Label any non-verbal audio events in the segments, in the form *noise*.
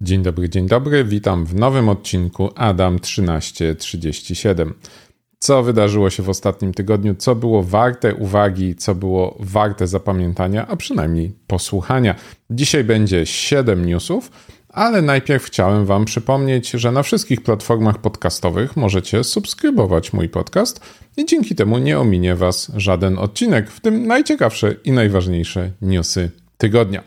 Dzień dobry, dzień dobry. Witam w nowym odcinku Adam 1337. Co wydarzyło się w ostatnim tygodniu, co było warte uwagi, co było warte zapamiętania, a przynajmniej posłuchania. Dzisiaj będzie 7 newsów, ale najpierw chciałem Wam przypomnieć, że na wszystkich platformach podcastowych możecie subskrybować mój podcast i dzięki temu nie ominie Was żaden odcinek, w tym najciekawsze i najważniejsze newsy tygodnia.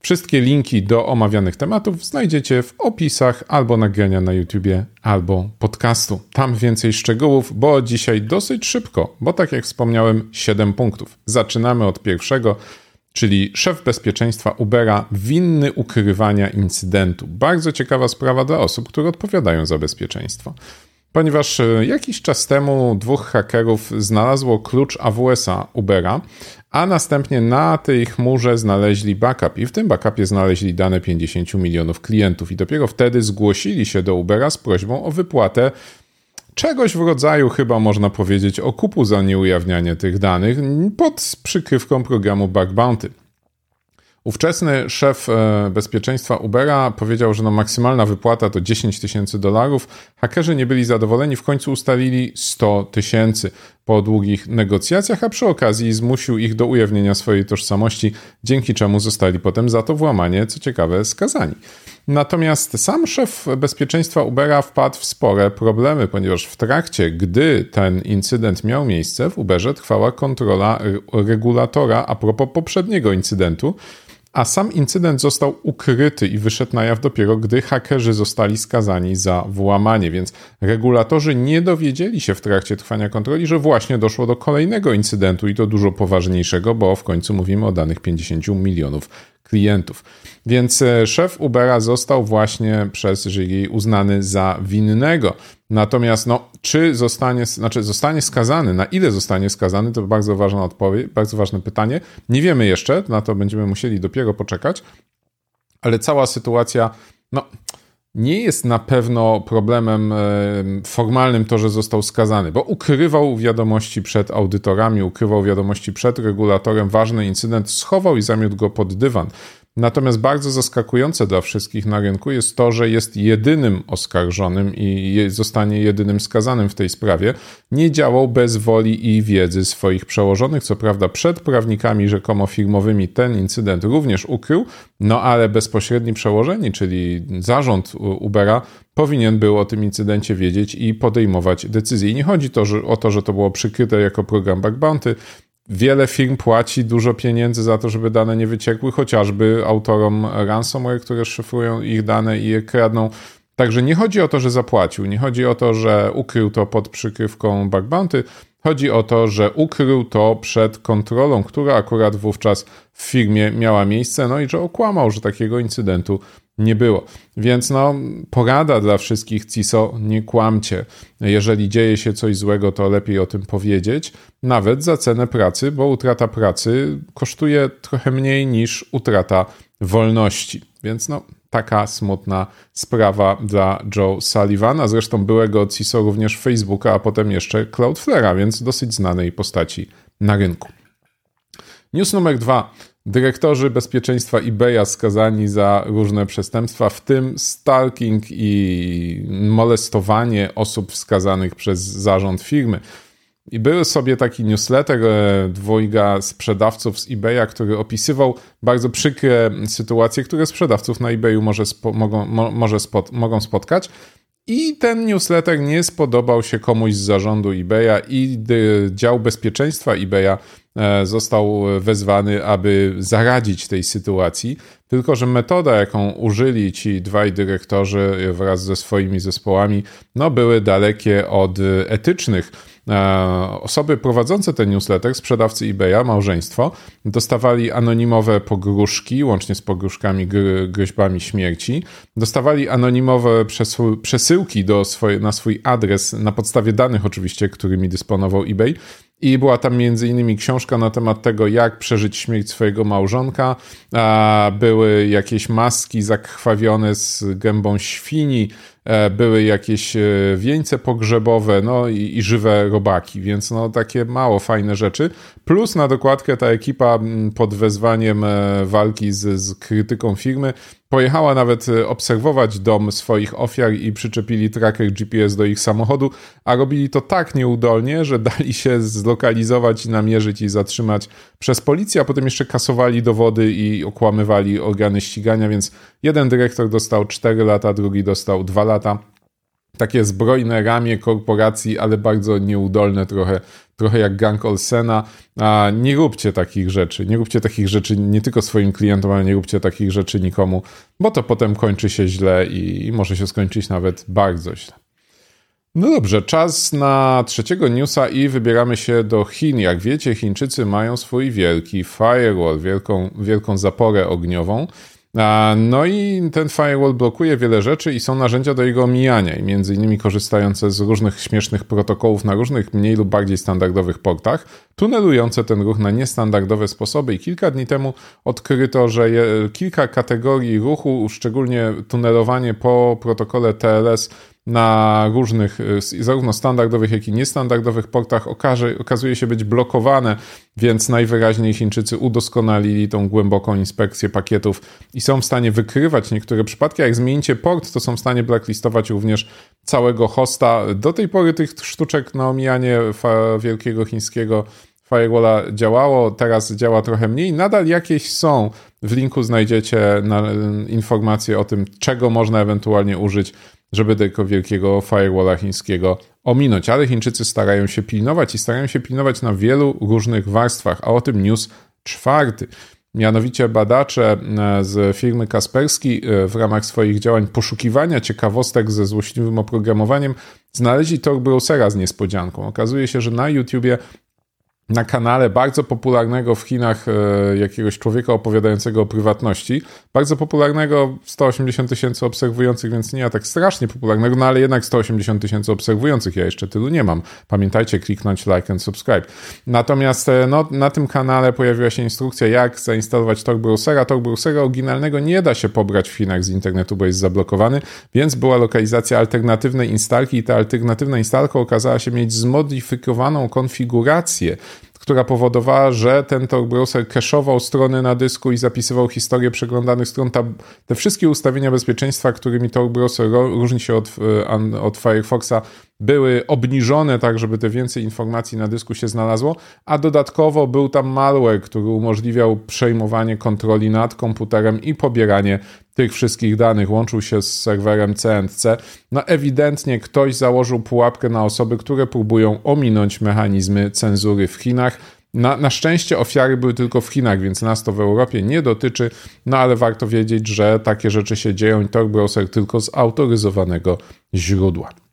Wszystkie linki do omawianych tematów znajdziecie w opisach albo nagrania na YouTubie, albo podcastu. Tam więcej szczegółów, bo dzisiaj dosyć szybko, bo tak jak wspomniałem, 7 punktów. Zaczynamy od pierwszego, czyli szef bezpieczeństwa Ubera winny ukrywania incydentu. Bardzo ciekawa sprawa dla osób, które odpowiadają za bezpieczeństwo ponieważ e, jakiś czas temu dwóch hakerów znalazło klucz AWS-a Ubera, a następnie na tej chmurze znaleźli backup i w tym backupie znaleźli dane 50 milionów klientów i dopiero wtedy zgłosili się do Ubera z prośbą o wypłatę czegoś w rodzaju chyba można powiedzieć okupu za nieujawnianie tych danych pod przykrywką programu Bug Bounty. Ówczesny szef e, bezpieczeństwa Ubera powiedział, że no maksymalna wypłata to 10 tysięcy dolarów. Hakerzy nie byli zadowoleni, w końcu ustalili 100 tysięcy po długich negocjacjach, a przy okazji zmusił ich do ujawnienia swojej tożsamości, dzięki czemu zostali potem za to włamanie, co ciekawe, skazani. Natomiast sam szef bezpieczeństwa Ubera wpadł w spore problemy, ponieważ w trakcie, gdy ten incydent miał miejsce, w Uberze trwała kontrola regulatora a propos poprzedniego incydentu a sam incydent został ukryty i wyszedł na jaw dopiero, gdy hakerzy zostali skazani za włamanie, więc regulatorzy nie dowiedzieli się w trakcie trwania kontroli, że właśnie doszło do kolejnego incydentu i to dużo poważniejszego, bo w końcu mówimy o danych 50 milionów klientów. Więc e, szef Ubera został właśnie przez jury uznany za winnego. Natomiast no, czy zostanie, znaczy zostanie skazany, na ile zostanie skazany, to bardzo ważna odpowiedź, bardzo ważne pytanie. Nie wiemy jeszcze, na to będziemy musieli dopiero poczekać, ale cała sytuacja, no, nie jest na pewno problemem e, formalnym to, że został skazany, bo ukrywał wiadomości przed audytorami, ukrywał wiadomości przed regulatorem, ważny incydent schował i zamiótł go pod dywan. Natomiast bardzo zaskakujące dla wszystkich na rynku jest to, że jest jedynym oskarżonym i zostanie jedynym skazanym w tej sprawie. Nie działał bez woli i wiedzy swoich przełożonych. Co prawda, przed prawnikami rzekomo firmowymi ten incydent również ukrył, no ale bezpośredni przełożeni, czyli zarząd Ubera, powinien był o tym incydencie wiedzieć i podejmować decyzje. I nie chodzi to, że, o to, że to było przykryte jako program Bug Bounty, Wiele firm płaci dużo pieniędzy za to, żeby dane nie wyciekły, chociażby autorom ransomware, które szyfrują ich dane i je kradną. Także nie chodzi o to, że zapłacił, nie chodzi o to, że ukrył to pod przykrywką bug bounty, chodzi o to, że ukrył to przed kontrolą, która akurat wówczas w firmie miała miejsce, no i że okłamał, że takiego incydentu nie było. Więc no, porada dla wszystkich CISO, nie kłamcie. Jeżeli dzieje się coś złego, to lepiej o tym powiedzieć, nawet za cenę pracy, bo utrata pracy kosztuje trochę mniej niż utrata wolności. Więc no, taka smutna sprawa dla Joe Sullivana, zresztą byłego CISO również Facebooka, a potem jeszcze Cloudflare'a, więc dosyć znanej postaci na rynku. News numer dwa. Dyrektorzy bezpieczeństwa eBaya skazani za różne przestępstwa, w tym stalking i molestowanie osób wskazanych przez zarząd firmy. I był sobie taki newsletter e, dwojga sprzedawców z eBaya, który opisywał bardzo przykre sytuacje, które sprzedawców na eBayu może spo, mogą, mo, może spot, mogą spotkać. I ten newsletter nie spodobał się komuś z zarządu eBaya i dział bezpieczeństwa eBaya e, został wezwany, aby zaradzić tej sytuacji. Tylko, że metoda, jaką użyli ci dwaj dyrektorzy wraz ze swoimi zespołami, no, były dalekie od etycznych E, osoby prowadzące ten newsletter, sprzedawcy eBaya, małżeństwo, dostawali anonimowe pogróżki, łącznie z pogróżkami, groźbami śmierci. Dostawali anonimowe przesyłki do swoje, na swój adres, na podstawie danych oczywiście, którymi dysponował eBay. I była tam między innymi książka na temat tego, jak przeżyć śmierć swojego małżonka. Były jakieś maski zakrwawione z gębą świni, e, były jakieś e, wieńce pogrzebowe, no i, i żywe robaki, więc no takie mało fajne rzeczy. Plus na dokładkę ta ekipa pod wezwaniem walki z, z krytyką firmy Pojechała nawet e, obserwować dom swoich ofiar i przyczepili tracker GPS do ich samochodu, a robili to tak nieudolnie, że *laughs* dali się zlokalizować, namierzyć i zatrzymać przez policję, a potem jeszcze kasowali dowody i okłamywali organy ścigania, więc jeden dyrektor dostał 4 lata, drugi dostał 2 lata takie zbrojne ramię korporacji, ale bardzo nieudolne trochę, trochę jak gang Olsena. Nie róbcie takich rzeczy. Nie róbcie takich rzeczy nie tylko swoim klientom, ale nie róbcie takich rzeczy nikomu, bo to potem kończy się źle i, i może się skończyć nawet bardzo źle. No dobrze, czas na trzeciego newsa i wybieramy się do Chin. Jak wiecie, Chińczycy mają swój wielki firewall, wielką, wielką zaporę ogniową. No i ten firewall blokuje wiele rzeczy i są narzędzia do jego omijania, i między innymi korzystające z różnych śmiesznych protokołów na różnych mniej lub bardziej standardowych portach, tunelujące ten ruch na niestandardowe sposoby. I kilka dni temu odkryto, że kilka kategorii ruchu, szczególnie tunelowanie po protokole TLS, na różnych, y, zarówno standardowych, jak i niestandardowych portach okaże, okazuje się być blokowane, więc najwyraźniej Chińczycy udoskonalili tą głęboką inspekcję pakietów i są w stanie wykrywać niektóre przypadki. Jak zmienicie port, to są w stanie blacklistować również całego hosta. Do tej pory tych sztuczek na omijanie wielkiego chińskiego firewalla działało, teraz działa trochę mniej. Nadal jakieś są. W linku znajdziecie informacje o tym, czego można ewentualnie użyć żeby tego wielkiego firewalla chińskiego ominąć. Ale Chińczycy starają się pilnować i starają się pilnować na wielu różnych warstwach, a o tym news czwarty. Mianowicie badacze e, z firmy Kasperski e, w ramach swoich działań poszukiwania ciekawostek ze złośliwym oprogramowaniem znaleźli tor browsera z niespodzianką. Okazuje się, że na YouTubie na kanale bardzo popularnego w Chinach e, jakiegoś człowieka opowiadającego o prywatności. Bardzo popularnego, 180 tysięcy obserwujących, więc nie tak strasznie popularnego, no ale jednak 180 tysięcy obserwujących. Ja jeszcze tylu nie mam. Pamiętajcie, kliknąć like and subscribe. Natomiast e, no, na tym kanale pojawiła się instrukcja, jak zainstalować Tor Browsera. Browsera oryginalnego nie da się pobrać w Chinach z internetu, bo jest zablokowany, więc była lokalizacja alternatywnej instalki i ta alternatywna instalka okazała się mieć zmodyfikowaną konfigurację która powodowała, że ten Tor browser cache'ował strony na dysku i zapisywał historię przeglądanych stron. Ta, te wszystkie ustawienia bezpieczeństwa, którymi Tor browser różni się od, e, od Firefoxa, były obniżone tak, żeby te więcej informacji na dysku się znalazło, a dodatkowo był tam malware, który umożliwiał przejmowanie kontroli nad komputerem i pobieranie tych wszystkich danych, łączył się z serwerem CNC. No ewidentnie ktoś założył pułapkę na osoby, które próbują ominąć mechanizmy cenzury w Chinach. Na, na, szczęście ofiary były tylko w Chinach, więc nas to w Europie nie dotyczy, no ale warto wiedzieć, że takie rzeczy się dzieją i Tor Browser tylko z autoryzowanego źródła.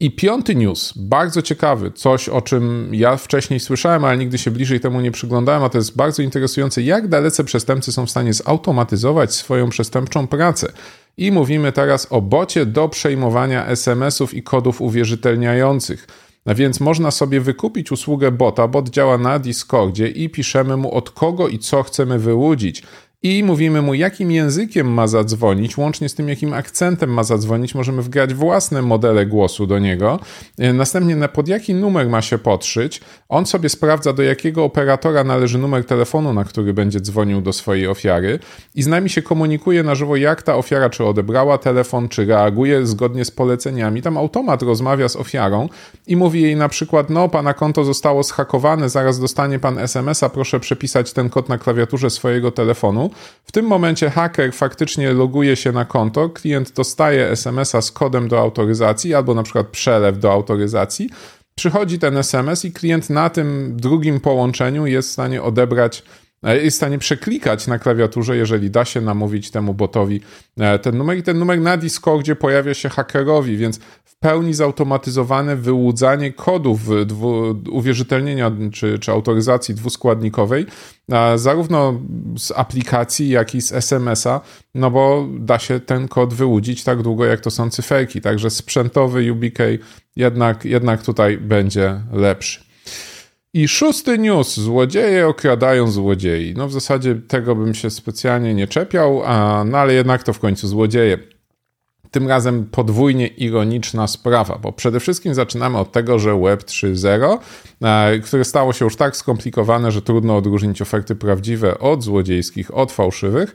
I piąty news, bardzo ciekawy, coś o czym ja wcześniej słyszałem, ale nigdy się bliżej temu nie przyglądałem, a to jest bardzo interesujące, jak dalece przestępcy są w stanie zautomatyzować swoją przestępczą pracę. I mówimy teraz o bocie do przejmowania SMS-ów i kodów uwierzytelniających. A więc można sobie wykupić usługę bota. Bot działa na Discordzie i piszemy mu od kogo i co chcemy wyłudzić i mówimy mu, jakim językiem ma zadzwonić, łącznie z tym, jakim akcentem ma zadzwonić. Możemy wgrać własne modele głosu do niego. E, następnie, na pod jaki numer ma się podszyć. On sobie sprawdza, do jakiego operatora należy numer telefonu, na który będzie dzwonił do swojej ofiary, i z nami się komunikuje na żywo, jak ta ofiara, czy odebrała telefon, czy reaguje zgodnie z poleceniami. Tam automat rozmawia z ofiarą i mówi jej na przykład: No, pana konto zostało zhakowane, zaraz dostanie pan SMS-a, proszę przepisać ten kod na klawiaturze swojego telefonu. W tym momencie haker faktycznie loguje się na konto, klient dostaje SMS-a z kodem do autoryzacji albo na przykład przelew do autoryzacji. Przychodzi ten SMS i klient na tym drugim połączeniu jest w stanie odebrać jest w stanie przeklikać na klawiaturze, jeżeli da się namówić temu botowi e, ten numer. I ten numer na Discordzie pojawia się hakerowi, więc w pełni zautomatyzowane wyłudzanie kodów dwu, uwierzytelnienia czy, czy autoryzacji dwuskładnikowej, zarówno z aplikacji, jak i z SMS-a, no bo da się ten kod wyłudzić tak długo, jak to są cyferki. Także sprzętowy UBK jednak, jednak tutaj będzie lepszy. I szósty news. Złodzieje okradają złodziei. No w zasadzie tego bym się specjalnie nie czepiał, a, no ale jednak to w końcu złodzieje. tym razem podwójnie ironiczna sprawa, bo przede wszystkim zaczynamy od tego, że Web 3.0, e, które stało się już tak skomplikowane, że trudno odróżnić oferty prawdziwe od złodziejskich, od fałszywych,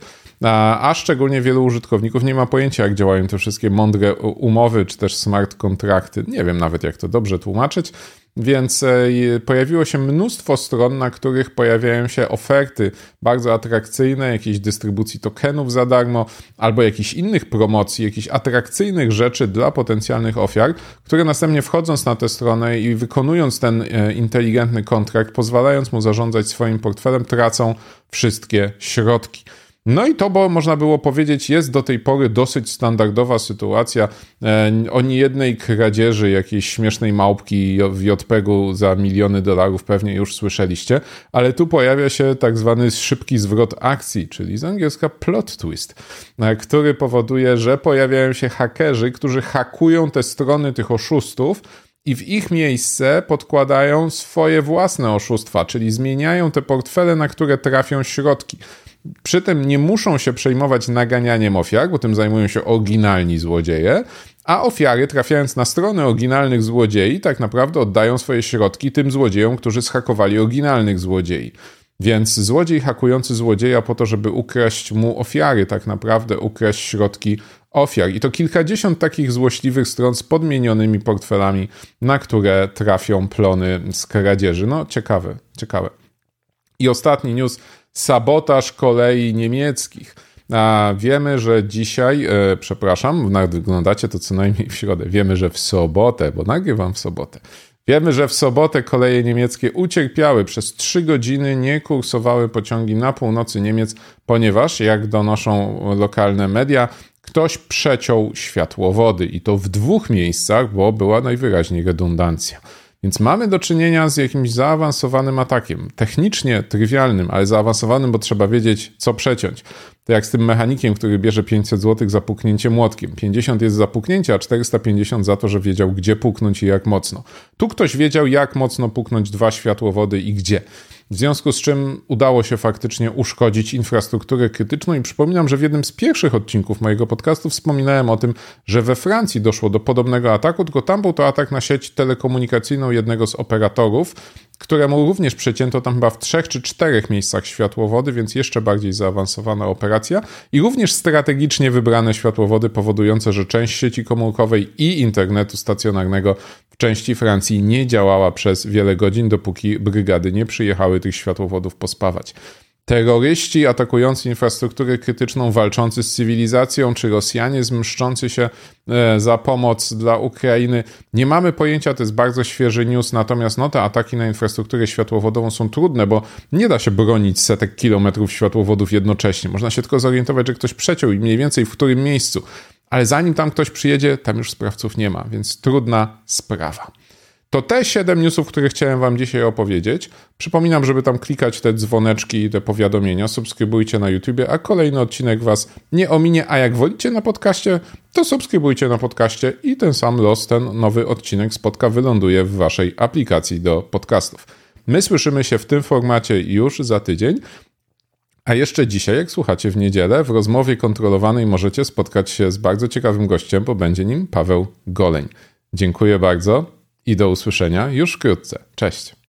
a szczególnie wielu użytkowników nie ma pojęcia, jak działają te wszystkie mądre umowy, czy też smart kontrakty. Nie wiem nawet, jak to dobrze tłumaczyć. Więc e, pojawiło się mnóstwo stron, na których pojawiają się oferty bardzo atrakcyjne, jakiejś dystrybucji tokenów za darmo, albo jakichś innych promocji, jakichś atrakcyjnych rzeczy dla potencjalnych ofiar, które następnie wchodząc na tę stronę i wykonując ten e, inteligentny kontrakt, pozwalając mu zarządzać swoim portfelem, tracą wszystkie środki. No i to, bo można było powiedzieć, jest do tej pory dosyć standardowa sytuacja. E, o niejednej kradzieży jakiejś śmiesznej małpki w JPEG-u za miliony dolarów pewnie już słyszeliście, ale tu pojawia się tak zwany szybki zwrot akcji, czyli z angielska plot twist, e, który powoduje, że pojawiają się hakerzy, którzy hakują te strony tych oszustów, i w ich miejsce podkładają swoje własne oszustwa, czyli zmieniają te portfele, na które trafią środki. Przy tym nie muszą się przejmować naganianiem ofiar, bo tym zajmują się oryginalni złodzieje, a ofiary, trafiając na strony oryginalnych złodziei, tak naprawdę oddają swoje środki tym złodziejom, którzy schakowali oryginalnych złodziei. Więc złodziej hakujący złodzieja po to, żeby ukraść mu ofiary, tak naprawdę ukraść środki ofiar. I to kilkadziesiąt takich złośliwych stron z podmienionymi portfelami, na które trafią plony z kradzieży. No, ciekawe, ciekawe. I ostatni news sabotaż kolei niemieckich. A wiemy, że dzisiaj, e, przepraszam, wyglądacie to co najmniej w środę. Wiemy, że w sobotę, bo nagrywam w sobotę. Wiemy, że w sobotę koleje niemieckie ucierpiały. Przez trzy godziny nie kursowały pociągi na północy Niemiec, ponieważ, jak donoszą lokalne media, ktoś przeciął światłowody i to w dwóch miejscach, bo była najwyraźniej redundancja. Więc mamy do czynienia z jakimś zaawansowanym atakiem. Technicznie trywialnym, ale zaawansowanym, bo trzeba wiedzieć, co przeciąć. To jak z tym mechanikiem, który bierze 500 zł za puknięcie młotkiem. 50 jest za puknięcie, a 450 za to, że wiedział, gdzie puknąć i jak mocno. Tu ktoś wiedział, jak mocno puknąć dwa światłowody i gdzie. W związku z czym udało się faktycznie uszkodzić infrastrukturę krytyczną i przypominam, że w jednym z pierwszych odcinków mojego podcastu wspominałem o tym, że we Francji doszło do podobnego ataku, tylko tam był to atak na sieć telekomunikacyjną jednego z operatorów, któremu również przecięto tam chyba w trzech czy czterech miejscach światłowody, więc jeszcze bardziej zaawansowana operacja. I również strategicznie wybrane światłowody powodujące, że część sieci komórkowej i internetu stacjonarnego w części Francji nie działała przez wiele godzin, dopóki brygady nie przyjechały tych światłowodów pospawać terroryści atakujący infrastrukturę krytyczną, walczący z cywilizacją, czy Rosjanie zmszczący się e, za pomoc dla Ukrainy. Nie mamy pojęcia, to jest bardzo świeży news, natomiast no, te ataki na infrastrukturę światłowodową są trudne, bo nie da się bronić setek kilometrów światłowodów jednocześnie. Można się tylko zorientować, że ktoś przeciął i mniej więcej w którym miejscu. Ale zanim tam ktoś przyjedzie, tam już sprawców nie ma, więc trudna sprawa. To te 7 newsów, które chciałem Wam dzisiaj opowiedzieć. Przypominam, żeby tam klikać te dzwoneczki i te powiadomienia. Subskrybujcie na YouTube, a kolejny odcinek Was nie ominie. A jak wolicie na podcaście, to subskrybujcie na podcaście i ten sam los, ten nowy odcinek spotka, wyląduje w Waszej aplikacji do podcastów. My słyszymy się w tym formacie już za tydzień. A jeszcze dzisiaj, jak słuchacie w niedzielę, w rozmowie kontrolowanej możecie spotkać się z bardzo ciekawym gościem, bo będzie nim Paweł Goleń. Dziękuję bardzo i do usłyszenia już wkrótce. Cześć.